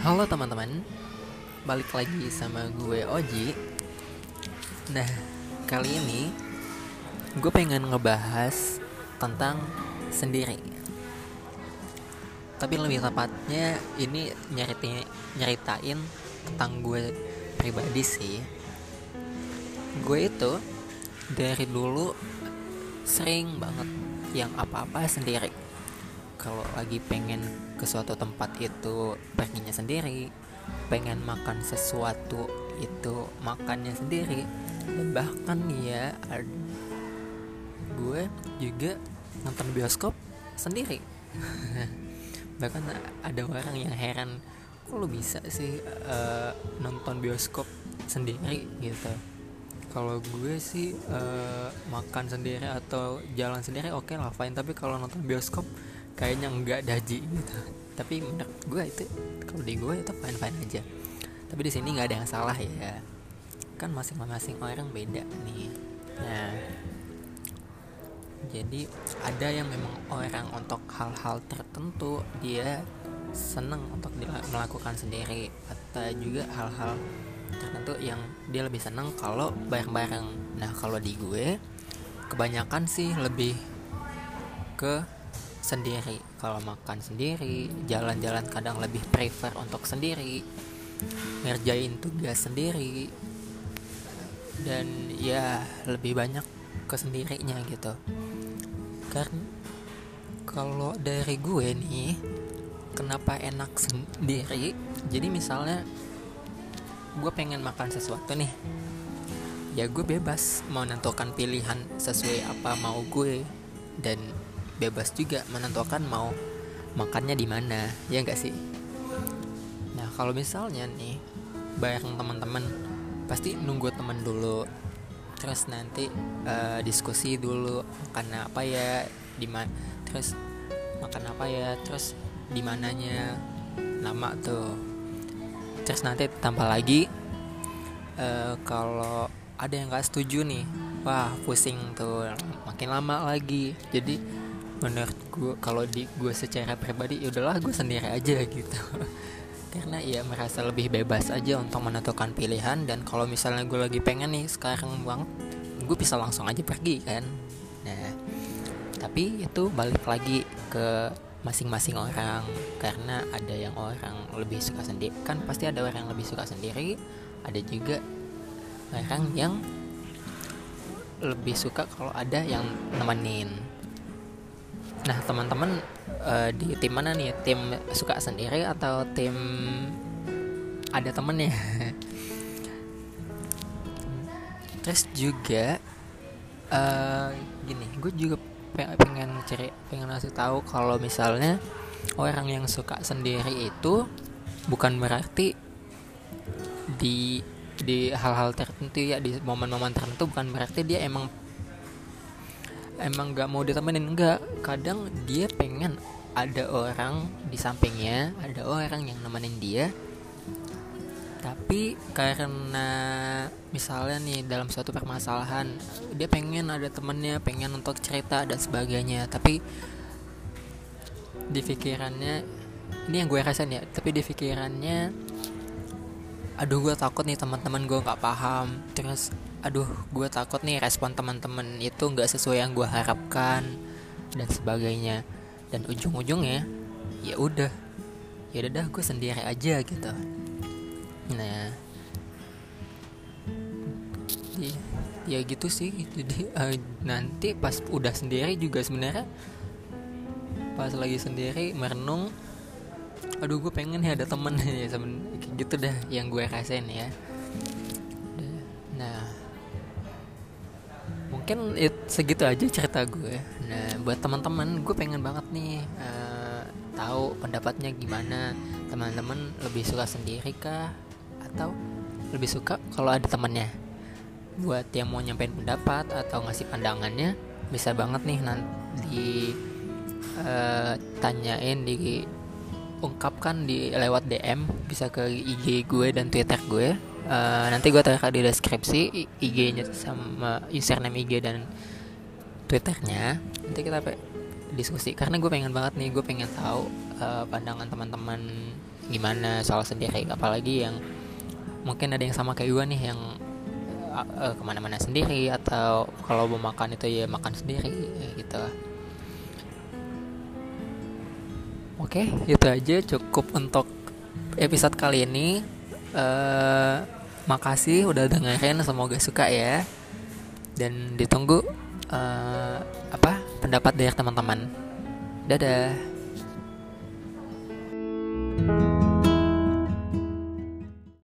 Halo teman-teman, balik lagi sama gue Oji. Nah, kali ini gue pengen ngebahas tentang sendiri. Tapi lebih tepatnya ini nyeritain, nyeritain tentang gue pribadi sih. Gue itu dari dulu sering banget yang apa-apa sendiri kalau lagi pengen ke suatu tempat itu perginya sendiri pengen makan sesuatu itu makannya sendiri bahkan ya gue juga nonton bioskop sendiri. Bahkan ada orang yang heran kok lo bisa sih uh, nonton bioskop sendiri? Gitu. Kalau gue sih uh, makan sendiri atau jalan sendiri oke okay lah fine. Tapi kalau nonton bioskop kayaknya enggak daji gitu. Tapi menurut gue itu kalau di gue itu fine fine aja. Tapi di sini nggak ada yang salah ya. Kan masing-masing orang beda nih. Nah jadi ada yang memang orang untuk hal-hal tertentu dia seneng untuk melakukan sendiri. Atau juga hal-hal tertentu yang dia lebih seneng kalau bareng-bareng. Nah kalau di gue kebanyakan sih lebih ke sendiri. Kalau makan sendiri jalan-jalan kadang lebih prefer untuk sendiri. Ngerjain tugas sendiri. Dan ya lebih banyak ke sendirinya gitu. Karena kalau dari gue nih kenapa enak sendiri? Jadi misalnya gue pengen makan sesuatu nih. Ya gue bebas mau menentukan pilihan sesuai apa mau gue. Dan bebas juga menentukan mau makannya di mana ya enggak sih? Nah kalau misalnya nih bareng teman-teman pasti nunggu teman dulu terus nanti uh, diskusi dulu makan apa ya di mana terus makan apa ya terus di mananya nama tuh. Terus nanti tambah lagi uh, kalau ada yang nggak setuju nih wah pusing tuh makin lama lagi. Jadi menurut gue kalau di gue secara pribadi ya udahlah gue sendiri aja gitu. Karena ya merasa lebih bebas aja untuk menentukan pilihan dan kalau misalnya gue lagi pengen nih sekarang gue bisa langsung aja pergi kan. Nah tapi itu balik lagi ke masing-masing orang. Karena ada yang orang lebih suka sendiri kan pasti ada orang yang lebih suka sendiri. Ada juga orang yang lebih suka kalau ada yang nemenin Nah teman-teman uh, di tim mana nih? Tim suka sendiri atau tim ada temennya? Terus juga uh, gini, gue juga pengen cari pengen ngasih tahu kalau misalnya orang yang suka sendiri itu bukan berarti di di hal-hal tertentu ya di momen-momen tertentu bukan berarti dia emang emang nggak mau ditemenin? Nggak. Kadang dia pengen ada orang di sampingnya ada orang yang nemenin dia. Tapi karena misalnya nih dalam suatu permasalahan dia pengen ada temennya pengen untuk cerita dan sebagainya. Tapi di pikirannya ini yang gue rasain ya tapi di pikirannya aduh gue takut nih teman-teman gue nggak paham. Terus aduh gue takut nih respon teman-teman itu nggak sesuai yang gue harapkan dan sebagainya. Dan ujung-ujungnya ya udah. Ya udah dah gue sendiri aja gitu. Nah. Ya, ya gitu sih jadi uh, nanti pas udah sendiri juga sebenarnya. Pas lagi sendiri merenung aduh gue pengen ya ada temen ya gitu dah yang gue rasain ya. Mungkin it, segitu aja cerita gue nah buat teman-teman gue pengen banget nih uh, tahu pendapatnya gimana. Teman-teman lebih suka sendiri kah? Atau lebih suka kalau ada temannya? Buat yang mau nyampein pendapat atau ngasih pandangannya bisa banget nih nanti uh, tanyain di ungkapkan di lewat DM bisa ke IG gue dan Twitter gue. Uh, nanti gue taruh di deskripsi IG-nya sama username IG dan Twitternya. Nanti kita diskusi. Karena gue pengen banget nih gue pengen tahu uh, pandangan teman-teman gimana soal sendiri. Apalagi yang mungkin ada yang sama kayak gue nih yang uh, ke mana-mana sendiri atau kalau mau makan itu ya makan sendiri gitu oke itu aja cukup untuk episode kali ini. Uh, makasih udah dengerin semoga suka ya. Dan ditunggu uh, apa pendapat dari teman-teman. Dadah